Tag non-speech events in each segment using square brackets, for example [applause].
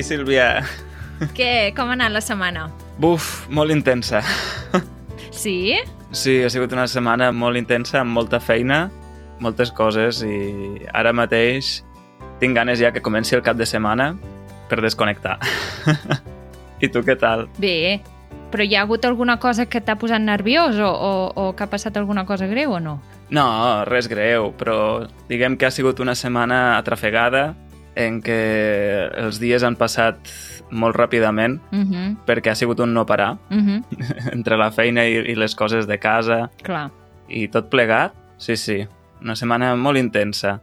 Ei, Sílvia. Què? Com ha anat la setmana? Buf, molt intensa. Sí? Sí, ha sigut una setmana molt intensa, amb molta feina, moltes coses, i ara mateix tinc ganes ja que comenci el cap de setmana per desconnectar. I tu què tal? Bé, però hi ha hagut alguna cosa que t'ha posat nerviós o, o, o que ha passat alguna cosa greu o no? No, res greu, però diguem que ha sigut una setmana atrafegada en què els dies han passat molt ràpidament Uh -huh, perquè ha sigut un no parar uh [laughs] -huh, entre la feina i, i les coses de casa clar. i tot plegat. Sí, sí, una setmana molt intensa.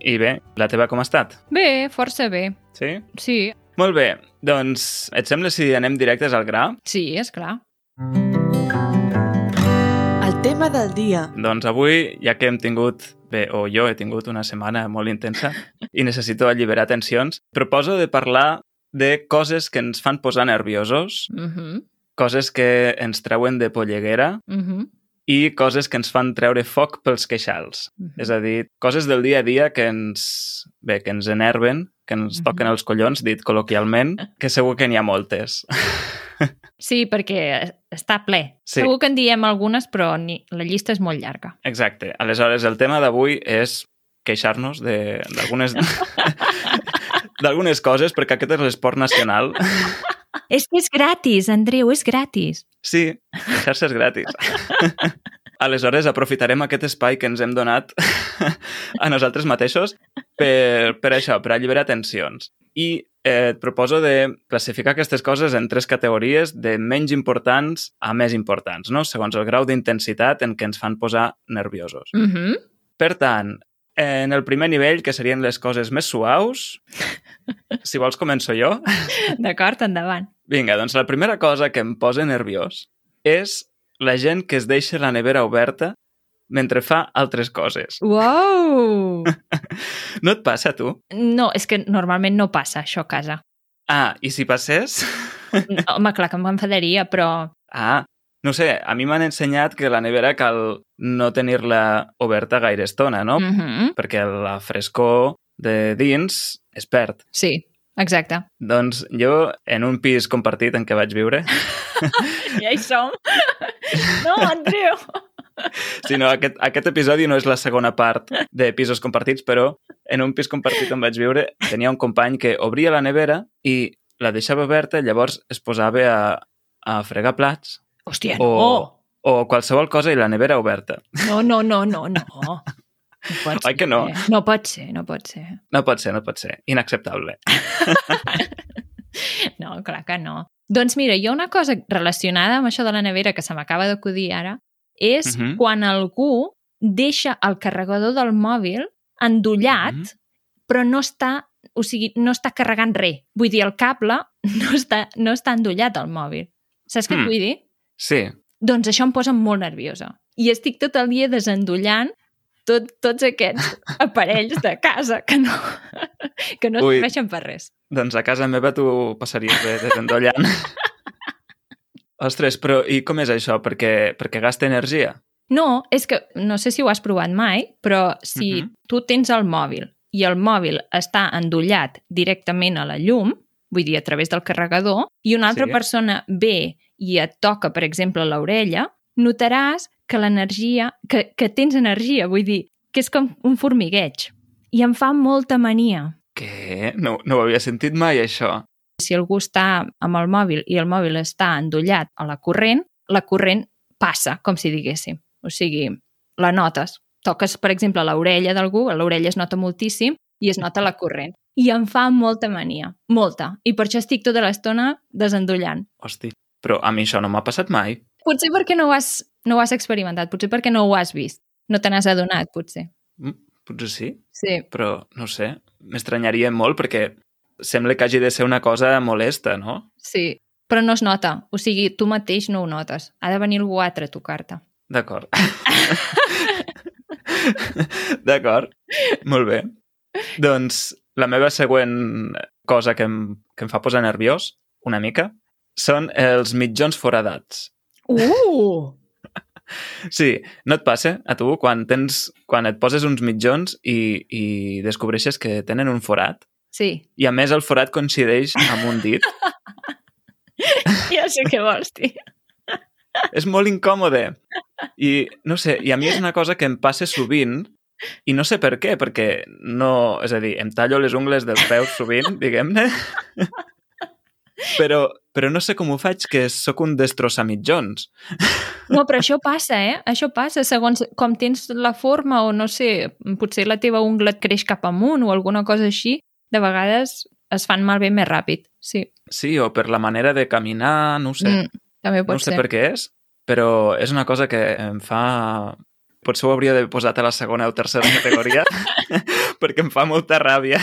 I bé, la teva com ha estat? Bé, força bé. Sí? Sí, Molt bé, doncs et sembla si anem directes al gra? sí, és clar. El tema del dia. Doncs avui, ja que hem tingut, bé, o jo he tingut una setmana molt intensa i necessito alliberar tensions, proposo de parlar de coses que ens fan posar nerviosos, Uh -huh, coses que ens treuen de polleguera uh -huh, i coses que ens fan treure foc pels queixals. uh -huh. És a dir, coses del dia a dia que ens, bé, que ens enerven, que ens toquen els collons, dit col·loquialment, que segur que n'hi ha moltes. [laughs] Sí, perquè està ple. Sí. Segur que en diem algunes, però ni... la llista és molt llarga. Exacte. Aleshores, el tema d'avui és queixar-nos de- d'algunes [laughs] d'algunes coses, perquè aquest és l'esport nacional. És que és gratis, Andreu, és gratis. Sí, queixar-se és gratis. [laughs] Aleshores, aprofitarem aquest espai que ens hem donat [laughs] a nosaltres mateixos per, per això, per alliberar tensions. I eh, et proposo de classificar aquestes coses en tres categories de menys importants a més importants, no? segons el grau d'intensitat en què ens fan posar nerviosos. Uh -huh. Per tant, en el primer nivell, que serien les coses més suaus, [laughs] si vols començo jo. D'acord, endavant. Vinga, doncs la primera cosa que em posa nerviós és la gent que es deixa la nevera oberta mentre fa altres coses. Uau! [laughs] No et passa, tu? No, és que normalment no passa això a casa. Ah, i si passés? Home, clar que m'enfadaria, però... Ah, no sé, a mi m'han ensenyat que la nevera cal no tenir-la oberta gaire estona, no? Uh -huh. Perquè la frescor de dins es perd. Sí, exacte. Doncs jo, en un pis compartit en què vaig viure, [laughs] Ja hi som. [laughs] No, Andreu! si no, aquest, aquest episodi no és la segona part de pisos compartits, però en un pis compartit on vaig viure tenia un company que obria la nevera i la deixava oberta, llavors es posava a, a fregar plats Hòstia, o, no! o qualsevol cosa i la nevera oberta. No, no, no, no, no. [laughs] Pot Oi que no? ser. No pot ser, no pot ser. No pot ser, no pot ser. Inacceptable. [laughs] No, clar que no. Doncs mira, hi ha una cosa relacionada amb això de la nevera que se m'acaba d'acudir ara, és Mhm. quan algú deixa el carregador del mòbil endollat, Mhm. però no està, o sigui, no està carregant res. Vull dir, el cable no està, no està endollat al mòbil. Saps què et Mm. vull dir? Sí, Doncs això em posa molt nerviosa. I estic tot el dia desendollant tot, tots aquests aparells de casa que no, que no Ui. serveixen per res. doncs a casa meva tu passaries bé desendollant. Ostres, però i com és això? Perquè, perquè gasta energia? No, és que no sé si ho has provat mai, però si Mhm. tu tens el mòbil i el mòbil està endollat directament a la llum, vull dir, a través del carregador, i una altra Sí. persona ve i et toca, per exemple, l'orella, notaràs que l'energia, que, que tens energia, vull dir, que és com un formigueig. I em fa molta mania. Què? No, no ho havia sentit mai, això. Si algú està amb el mòbil i el mòbil està endollat a la corrent, la corrent passa, com si diguéssim. O sigui, la notes. Toques, per exemple, l'orella d'algú, l'orella es nota moltíssim i es nota la corrent. I em fa molta mania, molta. I per això estic tota l'estona desendollant. Hosti, però a mi això no m'ha passat mai. Potser perquè no ho has, no ho has experimentat, potser perquè no ho has vist. No te n'has adonat, potser. Mm, Potser sí, Sí, però no sé, m'estranyaria molt perquè sembla que hagi de ser una cosa molesta, no? sí. Però no es nota. O sigui, tu mateix no ho notes. Ha de venir algú altre a tocar-te. D'acord. D'acord, molt bé. Doncs la meva següent cosa que em, que em fa posar nerviós, una mica, són els mitjons foradats. Uh! Sí, no et passa a tu quan tens quan et poses uns mitjons i, i descobreixes que tenen un forat? Sí, I a més el forat coincideix amb un dit. [laughs] ja sé què vols dir. és molt incòmode. I, no sé, i a mi és una cosa que em passa sovint i no sé per què, perquè no... És a dir, em tallo les ungles dels peus sovint, diguem-ne, [laughs] però, però no sé com ho faig, que sóc un destrossa-mitjons. No, però això passa, eh? Això passa, segons com tens la forma o no sé, potser la teva ungla et creix cap amunt o alguna cosa així, de vegades es fan malbé més ràpid, sí. Sí, o per la manera de caminar, no ho sé. Mm, també pot no sé ser. per què és, però és una cosa que em fa... Potser ho hauria de posat a la segona o tercera categoria, [laughs] [laughs] perquè em fa molta ràbia.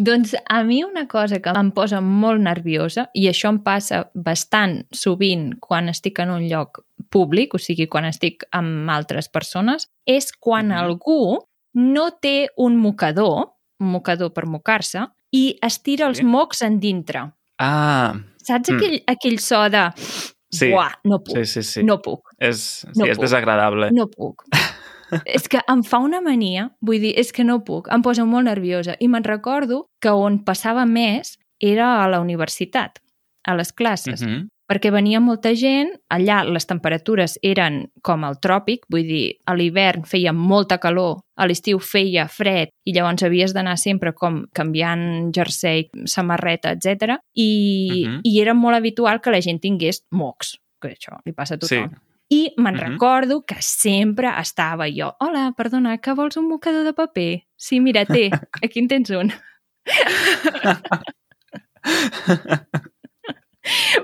Doncs a mi una cosa que em posa molt nerviosa, i això em passa bastant sovint quan estic en un lloc públic, o sigui, quan estic amb altres persones, és quan Mhm. algú no té un mocador, un mocador per mocar-se, i es tira els mocs en dintre. Ah, Saps Mm. aquell, aquell so de... Sí. Buah, no puc, sí, sí, sí. no puc, És, sí, No és puc. desagradable. no puc. És que em fa una mania, vull dir, és que no puc, em posa molt nerviosa. I me'n recordo que on passava més era a la universitat, a les classes, Mhm. perquè venia molta gent, allà les temperatures eren com el tròpic, vull dir, a l'hivern feia molta calor, a l'estiu feia fred, i llavors havies d'anar sempre com canviant jersei, samarreta, etc. I, Mhm. i era molt habitual que la gent tingués mocs, que això li passa a Sí. I me'n Mhm. recordo que sempre estava jo, hola, perdona, que vols un mocador de paper? Sí, mira, té, [laughs] aquí en tens un.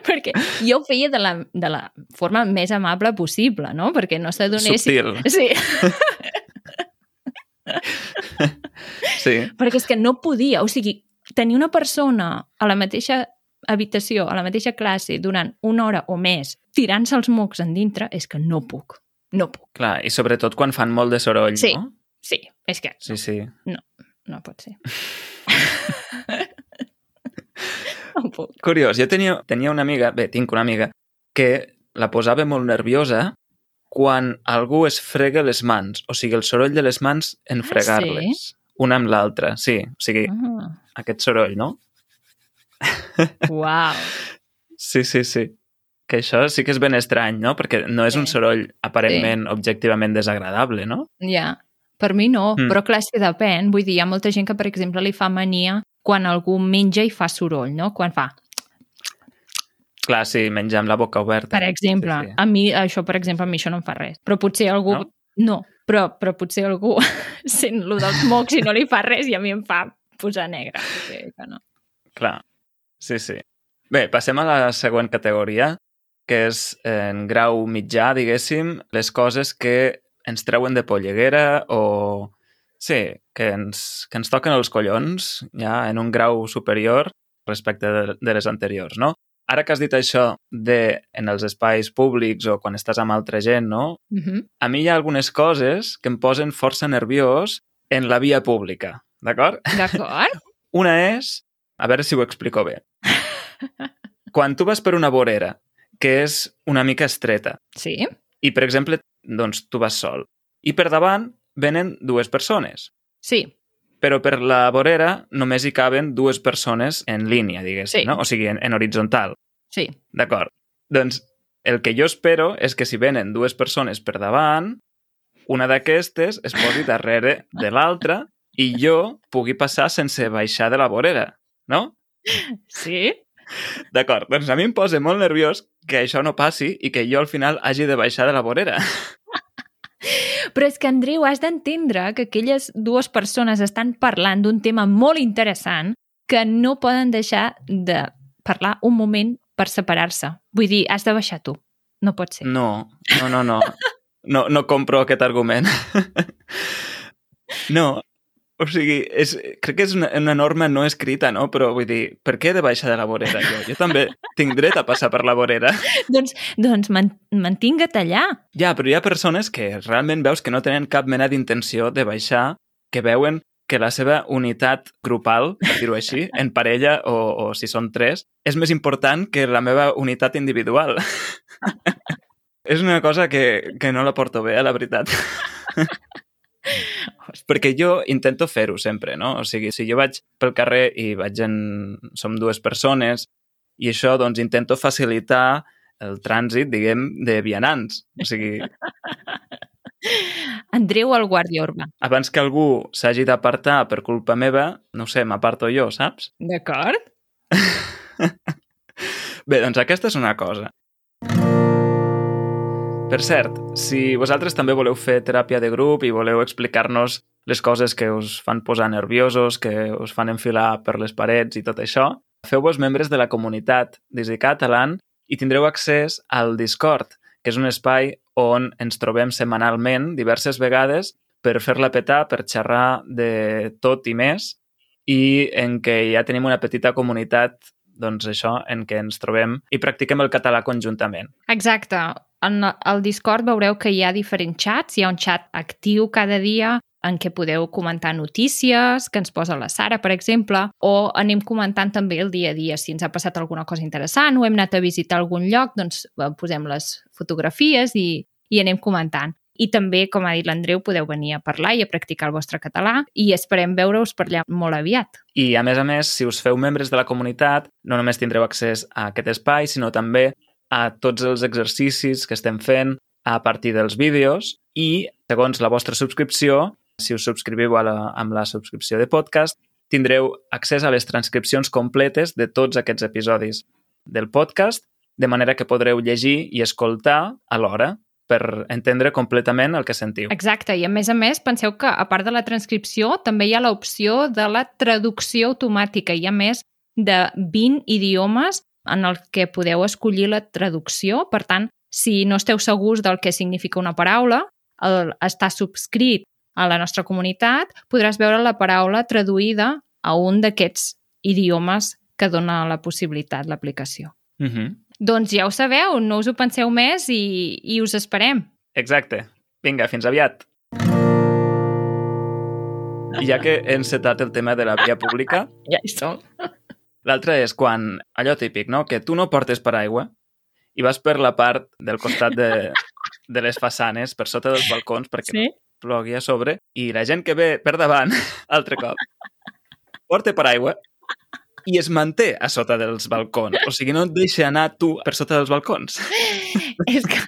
perquè jo ho feia de la, de la forma més amable possible, no? Perquè no s'adonessin... Subtil. Sí, [laughs] Sí. perquè és que no podia, o sigui, tenir una persona a la mateixa habitació, a la mateixa classe, durant una hora o més, tirant-se els mocs en dintre, és que no puc. No puc. Clar, i sobretot quan fan molt de soroll, Sí. no? Sí, és que Sí, sí. no pot ser. [laughs] no puc. Curiós, jo tenia, tenia una amiga, bé, tinc una amiga, que la posava molt nerviosa quan algú es frega les mans, o sigui, el soroll de les mans en Ah, fregar-les, una amb l'altra, sí, o sigui, Ah, aquest soroll, no? Uau. Sí, sí, sí. Que això sí que és ben estrany, no? Perquè no és un Sí. soroll aparentment, objectivament desagradable, no? Ja, per mi no, Mm. però clar, és que depèn. Vull dir, hi ha molta gent que, per exemple, li fa mania quan algú menja i fa soroll, no? Quan fa, Clar, sí, menjar amb la boca oberta. per exemple. Sí, sí. A mi, això, per exemple, a mi això no em fa res. Però potser algú... No? No, no però, però potser algú [laughs] sent lo dels mocs i no li fa res i a mi em fa posar negre. O sigui que no. Clar, sí, sí. Bé, passem a la següent categoria, que és en grau mitjà, diguéssim, les coses que ens treuen de polleguera o... Sí, que ens, que ens toquen els collons ja en un grau superior respecte de, de les anteriors, no? Ara que has dit això de en els espais públics o quan estàs amb altra gent, no? Uh -huh. A mi hi ha algunes coses que em posen força nerviós en la via pública, d'acord? D'acord? [laughs] Una és, a veure si ho explico bé. Quan tu vas per una vorera, que és una mica estreta, Sí? i, per exemple, doncs tu vas sol, i per davant venen dues persones, Sí. però per la vorera només hi caben dues persones en línia, diguéssim, Sí. no? O sigui, en, en horitzontal, Sí. d'acord? Doncs el que jo espero és que si venen dues persones per davant, una d'aquestes es posi darrere de l'altra i jo pugui passar sense baixar de la vorera, no? Sí? D'acord, doncs a mi em posa molt nerviós que això no passi i que jo al final hagi de baixar de la vorera. Però és que, Andreu, has d'entendre que aquelles dues persones estan parlant d'un tema molt interessant que no poden deixar de parlar un moment per separar-se. Vull dir, has de baixar tu. No pot ser. No, no, no, no. No, no compro aquest argument. [laughs] No, o sigui, és, crec que és una, una norma no escrita, no? Però vull dir, per què he de baixar de la vorera jo? Jo també tinc dret a passar per la vorera. [laughs] Doncs, doncs man, mantinga't allà. Ja, però hi ha persones que realment veus que no tenen cap mena d'intenció de baixar, que veuen que la seva unitat grupal, per dir-ho així, [laughs] en parella o, o si són tres, és més important que la meva unitat individual. [laughs] és una cosa que, que no la porto bé, eh, la veritat. [laughs] Perquè jo intento fer-ho sempre, no? O sigui, si jo vaig pel carrer i vaig en... som dues persones i això, doncs, intento facilitar el trànsit, diguem, de vianants. O sigui, [laughs] Andreu el guàrdia urbà. abans que algú s'hagi d'apartar per culpa meva, no sé, m'aparto jo, saps? D'acord? [laughs] Bé, doncs aquesta és una cosa. Per cert, si vosaltres també voleu fer teràpia de grup i voleu explicar-nos les coses que us fan posar nerviosos, que us fan enfilar per les parets i tot això, feu-vos membres de la comunitat d'Easy Catalan i tindreu accés al Discord, que és un espai on ens trobem setmanalment diverses vegades per fer-la petar, per xerrar de tot i més, i en què ja tenim una petita comunitat doncs això, en què ens trobem i practiquem el català conjuntament. Exacte. En el Discord veureu que hi ha diferents xats. Hi ha un xat actiu cada dia en què podeu comentar notícies que ens posa la Sara, per exemple, o anem comentant també el dia a dia. Si ens ha passat alguna cosa interessant o hem anat a visitar algun lloc, doncs eh, posem les fotografies i, i anem comentant. I també, com ha dit l'Andreu, podeu venir a parlar i a practicar el vostre català i esperem veure-us per allà molt aviat. I, a més a més, si us feu membres de la comunitat, no només tindreu accés a aquest espai, sinó també a tots els exercicis que estem fent a partir dels vídeos i, segons la vostra subscripció, si us subscriviu a la, amb la subscripció de podcast, tindreu accés a les transcripcions completes de tots aquests episodis del podcast, de manera que podreu llegir i escoltar alhora per entendre completament el que sentiu. Exacte, i a més a més, penseu que a part de la transcripció també hi ha l'opció de la traducció automàtica. Hi ha més de 20 idiomes en el que podeu escollir la traducció. Per tant, si no esteu segurs del que significa una paraula, el estar subscrit a la nostra comunitat, podràs veure la paraula traduïda a un d'aquests idiomes que dona la possibilitat l'aplicació. Uh -huh. Doncs ja ho sabeu, no us ho penseu més i, i us esperem. Exacte. Vinga, fins aviat. I ja que he encetat el tema de la via pública, [laughs] Ja hi som. L'altre és quan, allò típic, no? que tu no portes paraigua i vas per la part del costat de, de les façanes, per sota dels balcons, perquè Sí? no plogui a sobre, i la gent que ve per davant, [laughs] altre cop, porta paraigua i es manté a sota dels balcons. O sigui, no et deixa anar tu per sota dels balcons. [laughs] és que...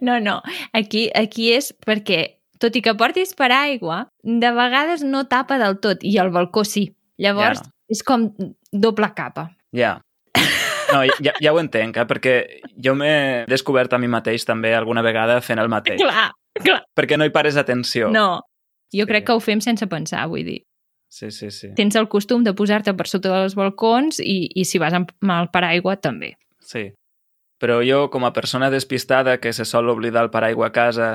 No, no. Aquí, aquí és perquè, tot i que portis paraigua, de vegades no tapa del tot, i el balcó sí. Llavors, Ja. És com doble capa. Ja. No, ja, ja ho entenc, eh? perquè jo m'he descobert a mi mateix també alguna vegada fent el mateix. Clar, clar. Perquè no hi pares atenció. No. Jo Sí. crec que ho fem sense pensar, vull dir. Sí, sí, sí. Tens el costum de posar-te per sota dels balcons i, i si vas amb el paraigua també. Sí. Però jo, com a persona despistada que se sol oblidar el paraigua a casa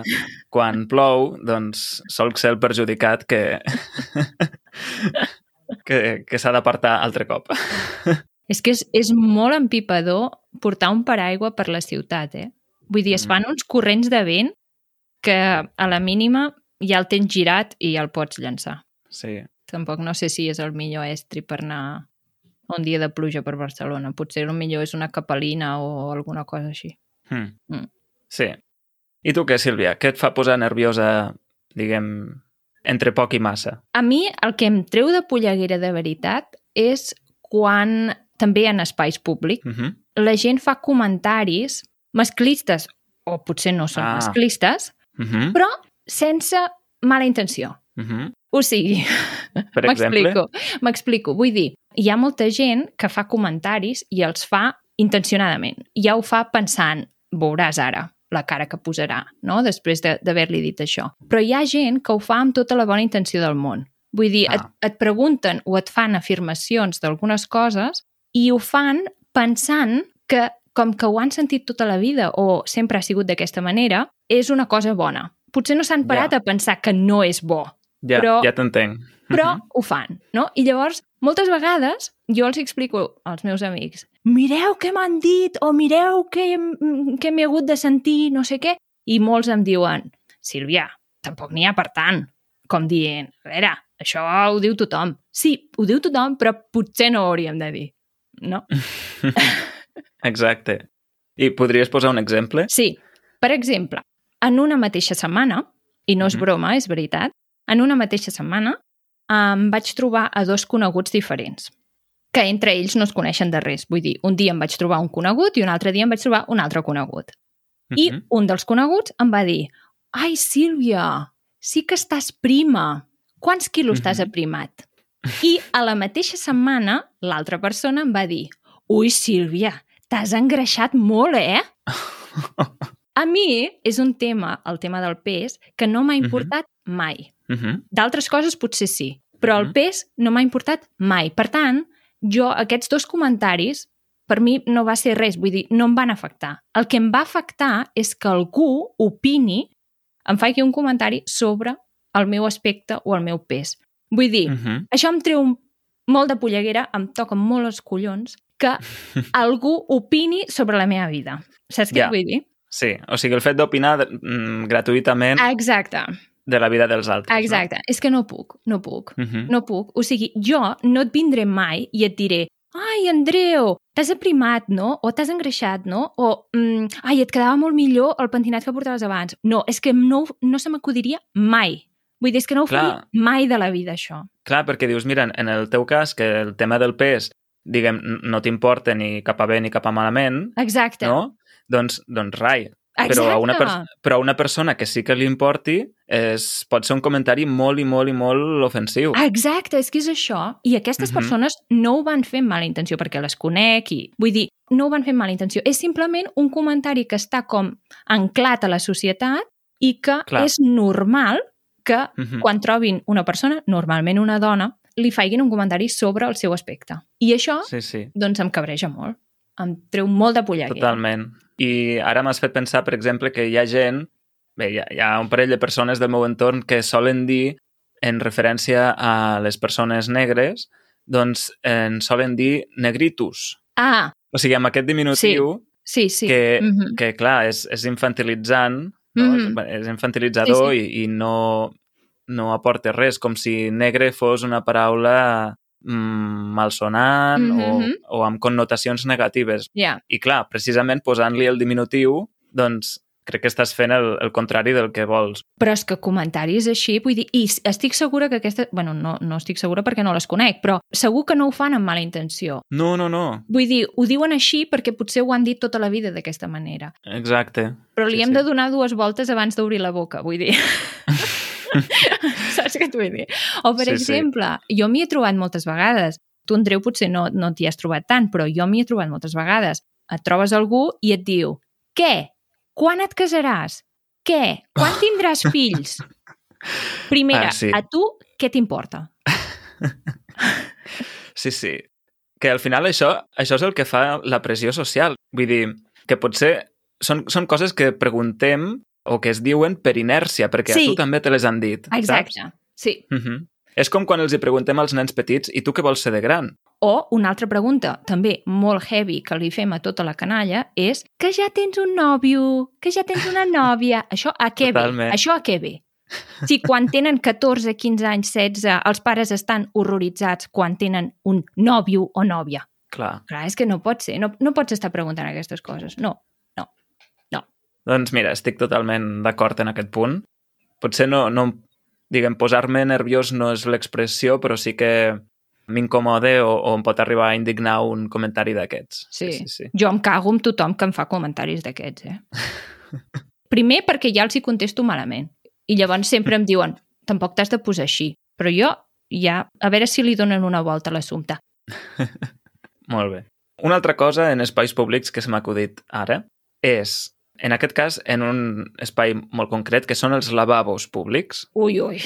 quan plou, doncs solc ser el perjudicat que, [laughs] que, que s'ha d'apartar altre cop. [laughs] És que és, és molt empipador portar un paraigua per la ciutat, eh? Vull dir, es Mm. fan uns corrents de vent que a la mínima ja el tens girat i ja el pots llançar. Sí. Tampoc no sé si és el millor estri per anar un dia de pluja per Barcelona. Potser el millor és una capelina o alguna cosa així. Hmm. Mm. Sí. I tu què, Sílvia? Què et fa posar nerviosa, diguem, entre poc i massa? A mi el que em treu de polleguera de veritat és quan, també en espais públics, Uh -huh. la gent fa comentaris masclistes, o potser no són Ah. masclistes, Uh -huh. però sense mala intenció. Uh -huh. O sigui, [laughs] m'explico, m'explico. Vull dir, hi ha molta gent que fa comentaris i els fa intencionadament. Ja ho fa pensant, veuràs ara la cara que posarà, no?, després de- d'haver-li dit això. Però hi ha gent que ho fa amb tota la bona intenció del món. Vull dir, Ah. et, et pregunten o et fan afirmacions d'algunes coses i ho fan pensant que, com que ho han sentit tota la vida o sempre ha sigut d'aquesta manera, és una cosa bona. Potser no s'han parat Ja. a pensar que no és bo, Ja, Però- ja t'entenc. però -huh. ho fan, no? I llavors, moltes vegades, jo els explico als meus amics mireu què m'han dit o mireu què, m- què m'he hagut de sentir, no sé què, i molts em diuen Sílvia, tampoc n'hi ha per tant. Com dient, a veure, això ho diu tothom. Sí, ho diu tothom, però potser no ho hauríem de dir. No? [laughs] Exacte. I podries posar un exemple? Sí. Per exemple, en una mateixa setmana, i no és Mhm. broma, és veritat, en una mateixa setmana em vaig trobar a dos coneguts diferents que entre ells no es coneixen de res. Vull dir, un dia em vaig trobar un conegut i un altre dia em vaig trobar un altre conegut. I Mhm. un dels coneguts em va dir «Ai, Sílvia, sí que estàs prima. Quants quilos t'has Mhm. aprimat?» I a la mateixa setmana, l'altra persona em va dir «Ui, Sílvia, t'has engreixat molt, eh?» [laughs] A mi és un tema, el tema del pes, que no m'ha Mhm. importat mai. Mhm. D'altres coses potser sí, però el pes no m'ha importat mai. Per tant, jo, aquests dos comentaris, per mi no va ser res, vull dir, no em van afectar. El que em va afectar és que algú opini, em faci un comentari sobre el meu aspecte o el meu pes. Vull dir, Mhm. això em treu molt de polleguera, em toca molt els collons que [laughs] algú opini sobre la meva vida. Saps què Ja. vull dir? Sí, o sigui, el fet d'opinar mm, gratuïtament Exacte, de la vida dels altres. exacte. És que no puc, no puc. No? Mhm. No puc. O sigui, jo no et vindré mai i et diré ai, Andreu, t'has aprimat, no? O t'has engreixat, no? O, mm, ai, et quedava molt millor el pentinat que portaves abans. No, és que no, no se m'acudiria mai. Vull dir, és que no ho Clar. faria mai de la vida, això. Clar, perquè dius, mira, en el teu cas, que el tema del pes, diguem, no t'importa ni cap a bé ni cap a malament, Exacte. no? Doncs, doncs rai. Exacte. Però a, una però a una persona que sí que li importi és, pot ser un comentari molt i molt i molt ofensiu. Exacte, és que és això. I aquestes Mhm. persones no ho van fer amb mala intenció, perquè les conec i... Vull dir, no ho van fer amb mala intenció. És simplement un comentari que està com anclat a la societat i que Clar. és normal que Mhm. quan trobin una persona, normalment una dona, li faiguin un comentari sobre el seu aspecte. I això, Sí, sí, doncs, em cabreja molt. Em treu molt de polleguera. totalment. I ara m'has fet pensar, per exemple, que hi ha gent, bé, hi ha, hi ha un parell de persones del meu entorn que solen dir, en referència a les persones negres, doncs en solen dir negritus. Ah, O sigui, amb aquest diminutiu, sí, sí. que, Mhm. que clar, és, és infantilitzant, no? Mhm. és, és infantilitzador Sí, I, i no, no aporta res, com si negre fos una paraula mm, malsonant Mhm. o, o amb connotacions negatives. Ja, I clar, precisament posant-li el diminutiu, doncs crec que estàs fent el, el contrari del que vols. Però és que comentaris així, vull dir, i estic segura que aquesta... bueno, no, no estic segura perquè no les conec, però segur que no ho fan amb mala intenció. No, no, no, Vull dir, ho diuen així perquè potser ho han dit tota la vida d'aquesta manera. exacte. Però li Sí, hem sí. de donar dues voltes abans d'obrir la boca, vull dir. [laughs] [laughs] Saps què et vull dir? O, per Sí, sí. exemple, jo m'hi he trobat moltes vegades. Tu, Andreu, potser no, no t'hi has trobat tant, però jo m'hi he trobat moltes vegades. Et trobes algú i et diu què? Quan et casaràs? Què? Quan [laughs] tindràs fills? Primera, Ah, sí. a tu què t'importa? [laughs] Sí, sí. Que al final això, això és el que fa la pressió social. Vull dir, que potser són, són coses que preguntem o que es diuen per inèrcia, perquè Sí. a tu també te les han dit. Exacte, Saps? sí. Uh -huh. És com quan els hi preguntem als nens petits i tu què vols ser de gran? O una altra pregunta, també molt heavy, que li fem a tota la canalla, és que ja tens un nòvio, que ja tens una nòvia. [laughs] Això a què Totalment. ve? Això a què ve? Si quan tenen 14, 15 anys, 16, els pares estan horroritzats quan tenen un nòvio o nòvia. Clar. Clar, és que no pot ser, no, no pots estar preguntant aquestes coses. No. Doncs mira, estic totalment d'acord en aquest punt. Potser no, no diguem, posar-me nerviós no és l'expressió, però sí que m'incomode o, o em pot arribar a indignar un comentari d'aquests. Sí. sí, sí. Jo em cago amb tothom que em fa comentaris d'aquests, eh? [laughs] Primer perquè ja els hi contesto malament. I llavors sempre em diuen, tampoc t'has de posar així. Però jo ja, a veure si li donen una volta a l'assumpte. [laughs] Molt bé. Una altra cosa en espais públics que se m'ha acudit ara és, en aquest cas, en un espai molt concret, que són els lavabos públics. Ui, ui.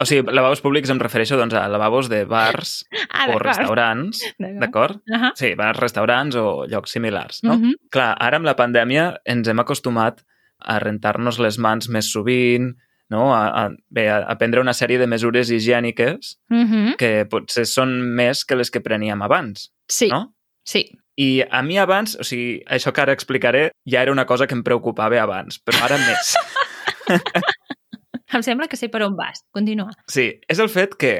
O sigui, lavabos públics em refereixo doncs, a lavabos de bars [laughs] Ah, o restaurants, D'acord. d'acord? Uh -huh. Sí, bars, restaurants o llocs similars, no? Uh -huh. Clar, ara amb la pandèmia ens hem acostumat a rentar-nos les mans més sovint, no? a, a, bé, a, a prendre una sèrie de mesures higièniques Uh -huh. que potser són més que les que preníem abans, Sí, no? sí. I a mi abans, o sigui, això que ara explicaré ja era una cosa que em preocupava abans, però ara més. [laughs] Em sembla que sé per on vas. Continua. Sí, és el fet que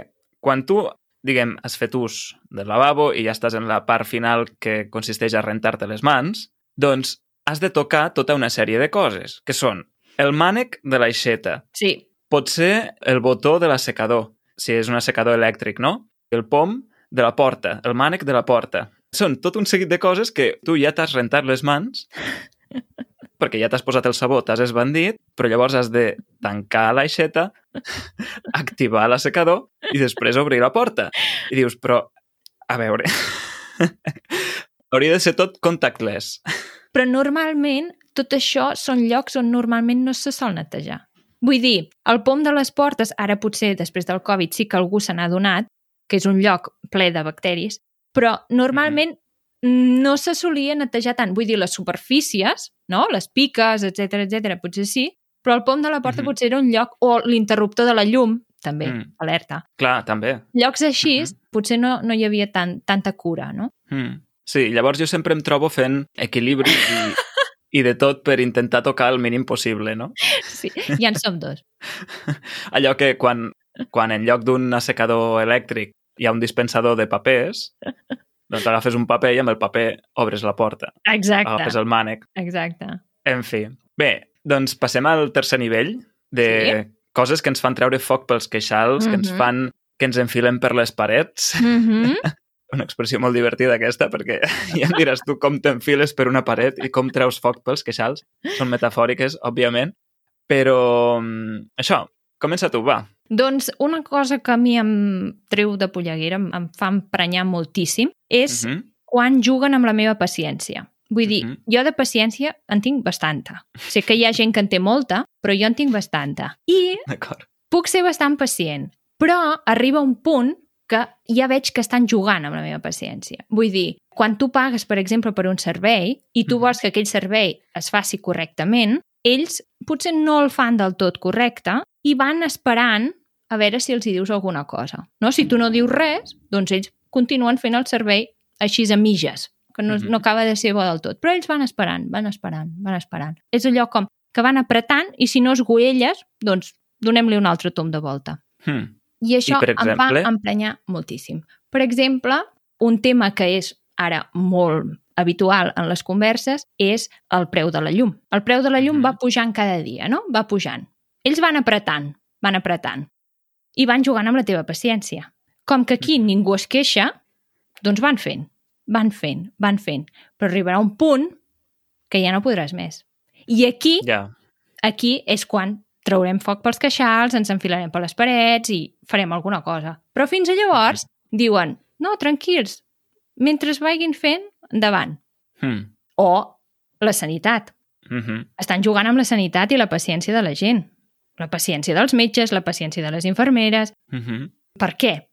quan tu, diguem, has fet ús del lavabo i ja estàs en la part final que consisteix a rentar-te les mans, doncs has de tocar tota una sèrie de coses, que són el mànec de l'aixeta, Sí, pot ser el botó de l'assecador, si és un assecador elèctric, no? El pom de la porta, el mànec de la porta. Són tot un seguit de coses que tu ja t'has rentat les mans perquè ja t'has posat el sabó, t'has esbandit, però llavors has de tancar l'aixeta, [laughs] activar l'assecador i després obrir la porta. I dius, però, a veure, [laughs] hauria de ser tot contactless. Però normalment tot això són llocs on normalment no se sol netejar. Vull dir, el pom de les portes, ara potser després del Covid sí que algú se n'ha donat, que és un lloc ple de bacteris, però normalment no se solia netejar tant. Vull dir, les superfícies, no? les piques, etc etc, potser sí, però el pom de la porta Mhm. potser era un lloc, o l'interruptor de la llum, també, Mm. alerta. Clar, també. Llocs així, Mhm. potser no, no hi havia tant, tanta cura, no? Mm. Sí, llavors jo sempre em trobo fent equilibri i, [laughs] i de tot per intentar tocar el mínim possible, no? Sí, ja en som dos. [laughs] Allò que quan, quan en lloc d'un assecador elèctric hi ha un dispensador de papers, [laughs] doncs agafes un paper i amb el paper obres la porta. Exacte, Agafes el mànec. exacte. En fi. Bé, doncs passem al tercer nivell de coses que ens fan treure foc pels queixals, que ens Mhm. fan que ens enfilen per les parets. Mm -hmm. [laughs] Una expressió molt divertida aquesta, perquè [laughs] ja em diràs tu com t'enfiles per una paret i com treus foc pels queixals. Són metafòriques, òbviament. Però mm, això, comença tu, va. Doncs una cosa que a mi em treu de polleguera, em, em fa emprenyar moltíssim, és Uh -huh. quan juguen amb la meva paciència. Vull dir, Mhm. jo de paciència en tinc bastanta. Sé que hi ha gent que en té molta, però jo en tinc bastanta. I puc ser bastant pacient, però arriba un punt que ja veig que estan jugant amb la meva paciència. Vull dir, quan tu pagues, per exemple, per un servei i tu Mhm. vols que aquell servei es faci correctament, ells potser no el fan del tot correcte i van esperant a veure si els hi dius alguna cosa. No? Si tu no dius res, doncs ells continuen fent el servei així a mitges, que no, Mhm. no acaba de ser bo del tot. Però ells van esperant, van esperant, van esperant. És allò com que van apretant i si no es goelles, doncs donem-li un altre tom de volta. Hmm. I això per em exemple? va emprenyar moltíssim. Per exemple, un tema que és ara molt habitual en les converses és el preu de la llum. El preu de la llum Mhm. va pujant cada dia, no? Va pujant. Ells van apretant, van apretant. I van jugant amb la teva paciència. Com que aquí Mhm. ningú es queixa, doncs van fent, van fent, van fent. Però arribarà un punt que ja no podràs més. I aquí Ja. aquí és quan traurem foc pels queixals, ens enfilarem per les parets i farem alguna cosa. Però fins a llavors diuen, no, tranquils, mentre es vagin fent, endavant. Hmm. O la sanitat. Mm -hmm. Estan jugant amb la sanitat i la paciència de la gent. La paciència dels metges, la paciència de les infermeres... Mm -hmm. Per què?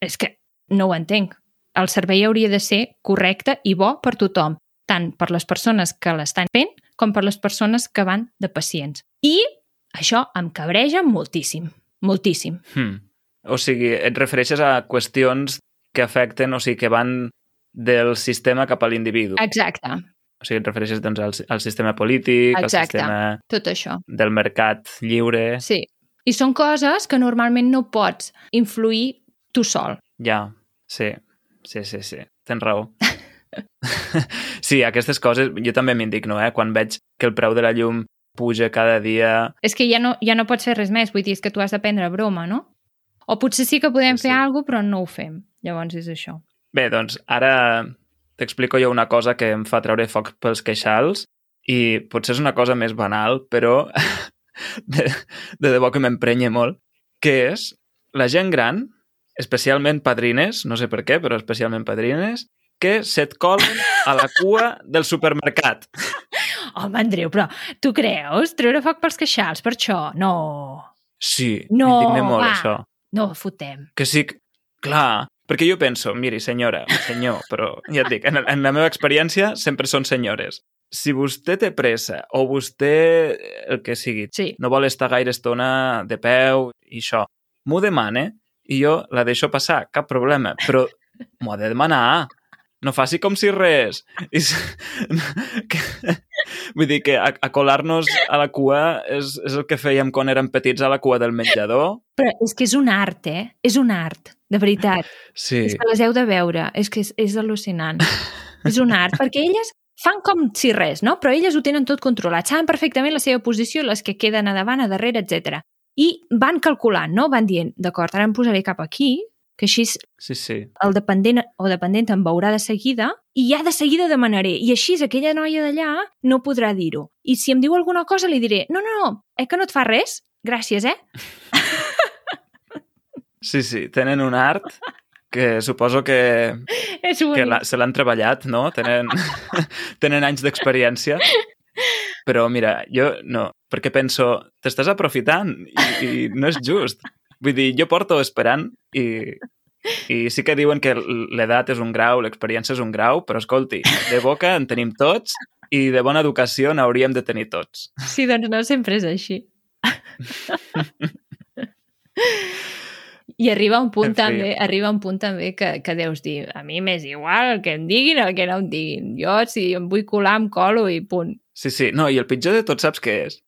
És que no ho entenc. El servei hauria de ser correcte i bo per tothom, tant per les persones que l'estan fent com per les persones que van de pacients. I això em cabreja moltíssim, moltíssim. Hmm. O sigui, et refereixes a qüestions que afecten, o sigui, que van del sistema cap a l'individu. Exacte, O sigui, et refereixes doncs, al, al sistema polític, al Exacte. sistema tot això. del mercat lliure... Sí. I són coses que normalment no pots influir tu sol. Ja, sí, sí, sí, sí, tens raó. [laughs] sí, aquestes coses jo també m'indigno, eh? Quan veig que el preu de la llum puja cada dia... És que ja no, ja no pots fer res més, vull dir, és que tu has de prendre broma, no? O potser sí que podem Sí, sí. fer alguna cosa, però no ho fem. Llavors és això. Bé, doncs ara t'explico jo una cosa que em fa treure foc pels queixals i potser és una cosa més banal, però [laughs] de, de debò que m'emprenya molt, que és la gent gran, especialment padrines, no sé per què, però especialment padrines, que se't colen a la cua del supermercat. [laughs] Home, Andreu, però tu creus? Treure foc pels queixals, per això? No. Sí, No, m'indigna molt va. això. No, fotem. Que sí, clar, perquè jo penso, miri, senyora, senyor, però ja et dic, en, en la meva experiència sempre són senyores. Si vostè té pressa o vostè, el que sigui, Sí. no vol estar gaire estona de peu i això, m'ho demane i jo la deixo passar, cap problema, però m'ho ha de demanar. No faci com si res. I, [laughs] que, vull dir que a, a colar-nos a la cua és, és el que fèiem quan érem petits a la cua del menjador. Però és que és un art, eh? És un art, de veritat. Sí. És que les heu de veure. És que és, és al·lucinant. és un art, perquè elles fan com si res, no? Però elles ho tenen tot controlat. Saben perfectament la seva posició, les que queden a davant, a darrere, etc. I van calculant, no? Van dient, d'acord, ara em posaré cap aquí, que així Sí, sí. el dependent o dependent em veurà de seguida i ja de seguida demanaré. I així aquella noia d'allà no podrà dir-ho. I si em diu alguna cosa li diré, no, no, no, eh que no et fa res? Gràcies, eh? Sí, sí, tenen un art que suposo que, És que la, se l'han treballat, no? Tenen, [laughs] tenen anys d'experiència. Però mira, jo no, perquè penso, t'estàs aprofitant i, i no és just. Vull dir, jo porto esperant i, i sí que diuen que l'edat és un grau, l'experiència és un grau, però escolti, de boca en tenim tots i de bona educació n'hauríem de tenir tots. Sí, doncs no sempre és així. [laughs] I arriba un punt En fi. també, arriba un punt també que, que deus dir, a mi m'és igual el que em diguin el que no em diguin. Jo, si em vull colar, em colo i punt. Sí, sí, no, i el pitjor de tot saps què és?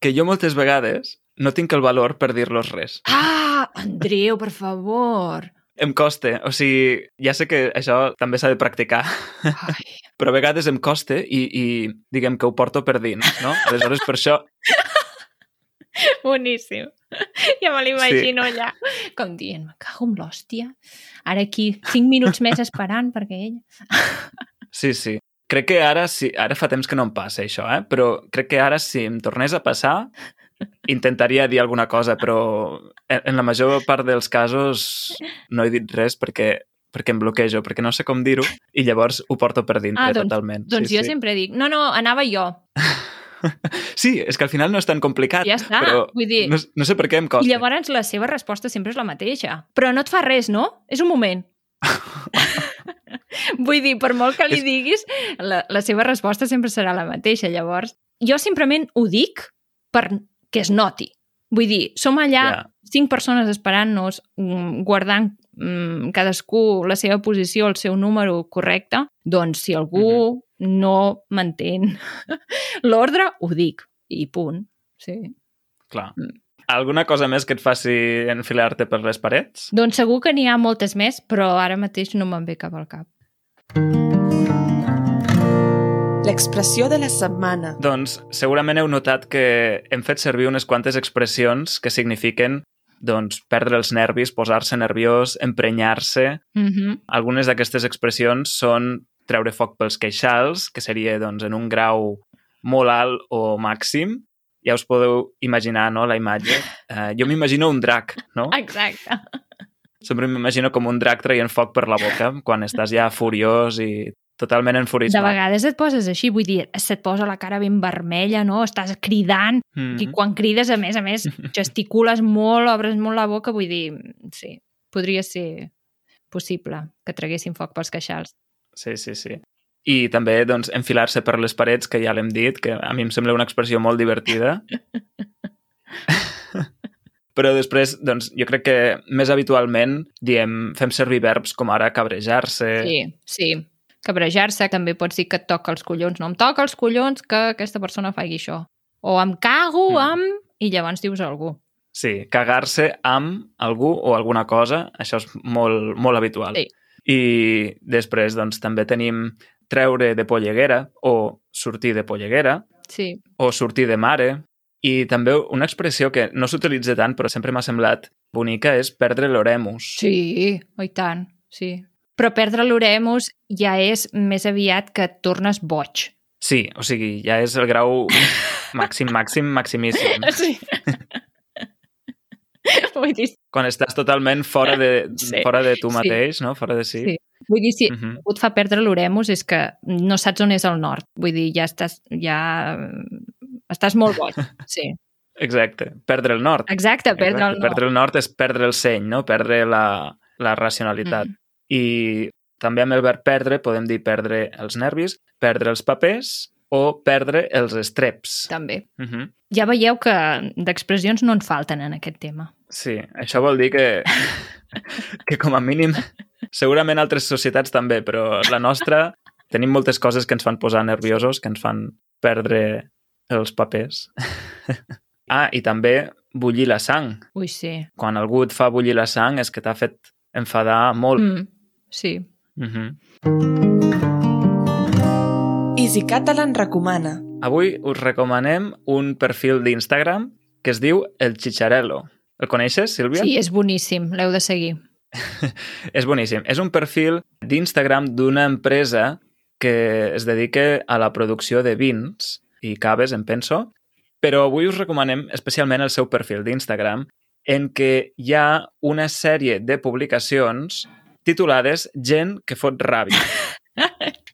Que jo moltes vegades no tinc el valor per dir-los res. Ah, Andreu, per favor. Em costa, o sigui, ja sé que això també s'ha de practicar, Ai. [laughs] però a vegades em costa i, i diguem que ho porto per dins, no? Aleshores, per això, [laughs] Boníssim. Ja me l'imagino sí. allà. Com dient, me cago en l'hòstia. Ara aquí, cinc minuts més esperant perquè ella... [laughs] sí, sí. Crec que ara, sí, ara fa temps que no em passa això, eh? però crec que ara si em tornés a passar intentaria dir alguna cosa, però en, en la major part dels casos no he dit res perquè perquè em bloquejo, perquè no sé com dir-ho i llavors ho porto per dintre Ah, doncs- totalment. Doncs sí, jo sí. sempre dic, no, no, anava jo. Sí, és que al final no és tan complicat, Ja està, però vull dir- no, no sé per què em costa. I llavors la seva resposta sempre és la mateixa. Però no et fa res, no? És un moment. [laughs] Vull dir, per molt que li És- diguis, la, la seva resposta sempre serà la mateixa. Llavors, jo simplement ho dic per que es noti. Vull dir, som allà Ja. cinc persones esperant-nos, mm, guardant mm, cadascú la seva posició, el seu número correcte, doncs si algú no mantén [laughs] l'ordre, ho dic. I punt. Sí. Clar. Mm. Alguna cosa més que et faci enfilar-te per les parets? Doncs segur que n'hi ha moltes més, però ara mateix no me'n ve cap al cap. L'expressió de la setmana. Doncs segurament heu notat que hem fet servir unes quantes expressions que signifiquen doncs, perdre els nervis, posar-se nerviós, emprenyar-se. Mm -hmm. Algunes d'aquestes expressions són treure foc pels queixals, que seria doncs, en un grau molt alt o màxim. Ja us podeu imaginar no, la imatge. Uh, [laughs] jo m'imagino un drac, no? Exacte. Sempre m'imagino com un drac traient foc per la boca quan estàs ja furiós i totalment De enfurismat. vegades et poses així, vull dir, se't posa la cara ben vermella, no? Estàs cridant, Mm i quan crides, a més a més, [laughs] gesticules molt, obres molt la boca, vull dir, sí, podria ser possible que traguessin foc pels queixals. Sí, sí, sí. I també, doncs, enfilar-se per les parets, que ja l'hem dit, que a mi em sembla una expressió molt divertida. [laughs] Però després, doncs, jo crec que més habitualment diem, fem servir verbs com ara cabrejar-se. Sí, sí. Cabrejar-se, també pots dir que et toca els collons. No em toca els collons que aquesta persona faci això. O em cago Mm. amb... I llavors dius a algú. Sí, cagar-se amb algú o alguna cosa, això és molt, molt habitual. Sí. I després, doncs, també tenim treure de polleguera o sortir de polleguera Sí. o sortir de mare. I també una expressió que no s'utilitza tant, però sempre m'ha semblat bonica, és perdre l'oremus. Sí, oh, i tant, sí. Però perdre l'oremus ja és més aviat que et tornes boig. Sí, o sigui, ja és el grau màxim, màxim, maximíssim. [laughs] Sí. [laughs] [laughs] Vull dir, Quan estàs totalment fora de, [laughs] Sí, fora de tu sí. mateix, no? Fora de si. Sí. vull dir si Mhm. algú et fa perdre l'oremus és que no saps on és el nord. Vull dir, ja estàs, ja... estàs molt boig. [laughs] Sí. Exacte, perdre el nord. Exacte, perdre Exacte, el nord. Perdre el nord és perdre el seny, no? Perdre la, la racionalitat. Mm. I també amb el verb perdre podem dir perdre els nervis, perdre els papers o perdre els estreps. També. Uh -huh. Ja veieu que d'expressions no en falten en aquest tema. Sí, això vol dir que, [laughs] que com a mínim, segurament altres societats també, però la nostra tenim moltes coses que ens fan posar nerviosos, que ens fan perdre els papers. [laughs] ah, i també bullir la sang. Ui, sí. Quan algú et fa bullir la sang és que t'ha fet enfadar molt. Mm, sí. Mm -hmm. Easy Catalan recomana. Avui us recomanem un perfil d'Instagram que es diu El Chicharello. El coneixes, Sílvia? Sí, és boníssim, l'heu de seguir. [laughs] És boníssim. És un perfil d'Instagram d'una empresa que es dedica a la producció de vins i caves, em penso, però avui us recomanem especialment el seu perfil d'Instagram en què hi ha una sèrie de publicacions titulades Gent que fot ràbia. [laughs]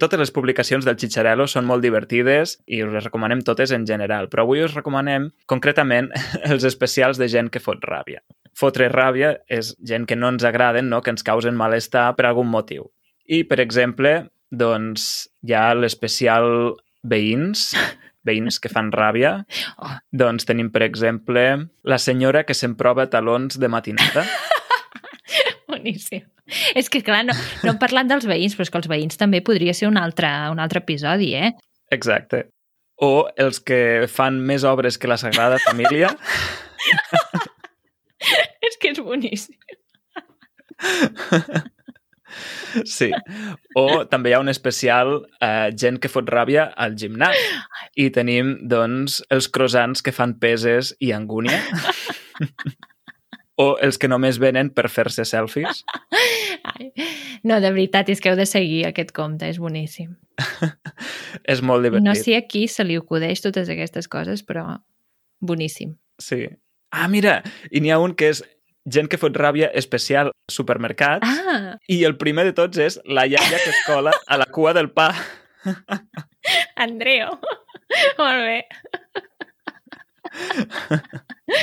Totes les publicacions del Chicharello són molt divertides i us les recomanem totes en general, però avui us recomanem concretament [laughs] els especials de gent que fot ràbia. Fotre ràbia és gent que no ens agraden, no? que ens causen malestar per algun motiu. I, per exemple, doncs hi ha l'especial veïns, veïns que fan ràbia. [laughs] Oh. Doncs tenim, per exemple, la senyora que s'emprova talons de matinada. [laughs] Boníssim. És que, clar, no, no hem parlat dels veïns, però és que els veïns també podria ser un altre, un altre episodi, eh? Exacte. O els que fan més obres que la Sagrada Família. [laughs] és que és boníssim. [laughs] Sí. O també hi ha un especial eh, gent que fot ràbia al gimnàs. [gasps] I tenim, doncs, els croissants que fan peses i angúnia. [laughs] o els que només venen per fer-se selfies. [laughs] Ai. No, de veritat, és que heu de seguir aquest compte, és boníssim. [laughs] És molt divertit. No sé a qui se li acudeix totes aquestes coses, però boníssim. Sí. Ah, mira, i n'hi ha un que és gent que fot ràbia especial supermercats Ah, i el primer de tots és la iaia que es cola a la cua del pa. [laughs] Andreu. Molt bé. [laughs]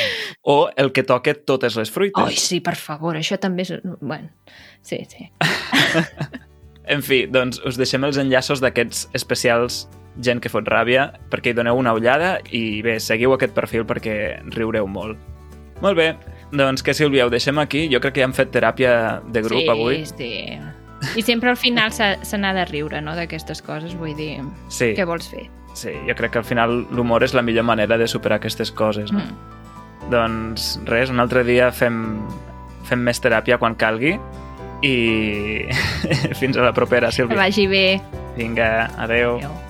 O el que toca totes les fruites. Ai, sí, per favor, això també és... Bueno, sí, sí. [laughs] En fi, doncs us deixem els enllaços d'aquests especials gent que fot ràbia perquè hi doneu una ullada i bé, seguiu aquest perfil perquè riureu molt. Molt bé, doncs que Sílvia, ho deixem aquí. Jo crec que ja hem fet teràpia de grup sí, avui. Sí, I sempre al final se n'ha de riure, no?, d'aquestes coses. Vull dir, Sí, què vols fer? sí, jo crec que al final l'humor és la millor manera de superar aquestes coses. No? Mm. Doncs res, un altre dia fem, fem més teràpia quan calgui i [laughs] fins a la propera, Que Sílvia. vagi bé. Vinga, adeu. Adéu.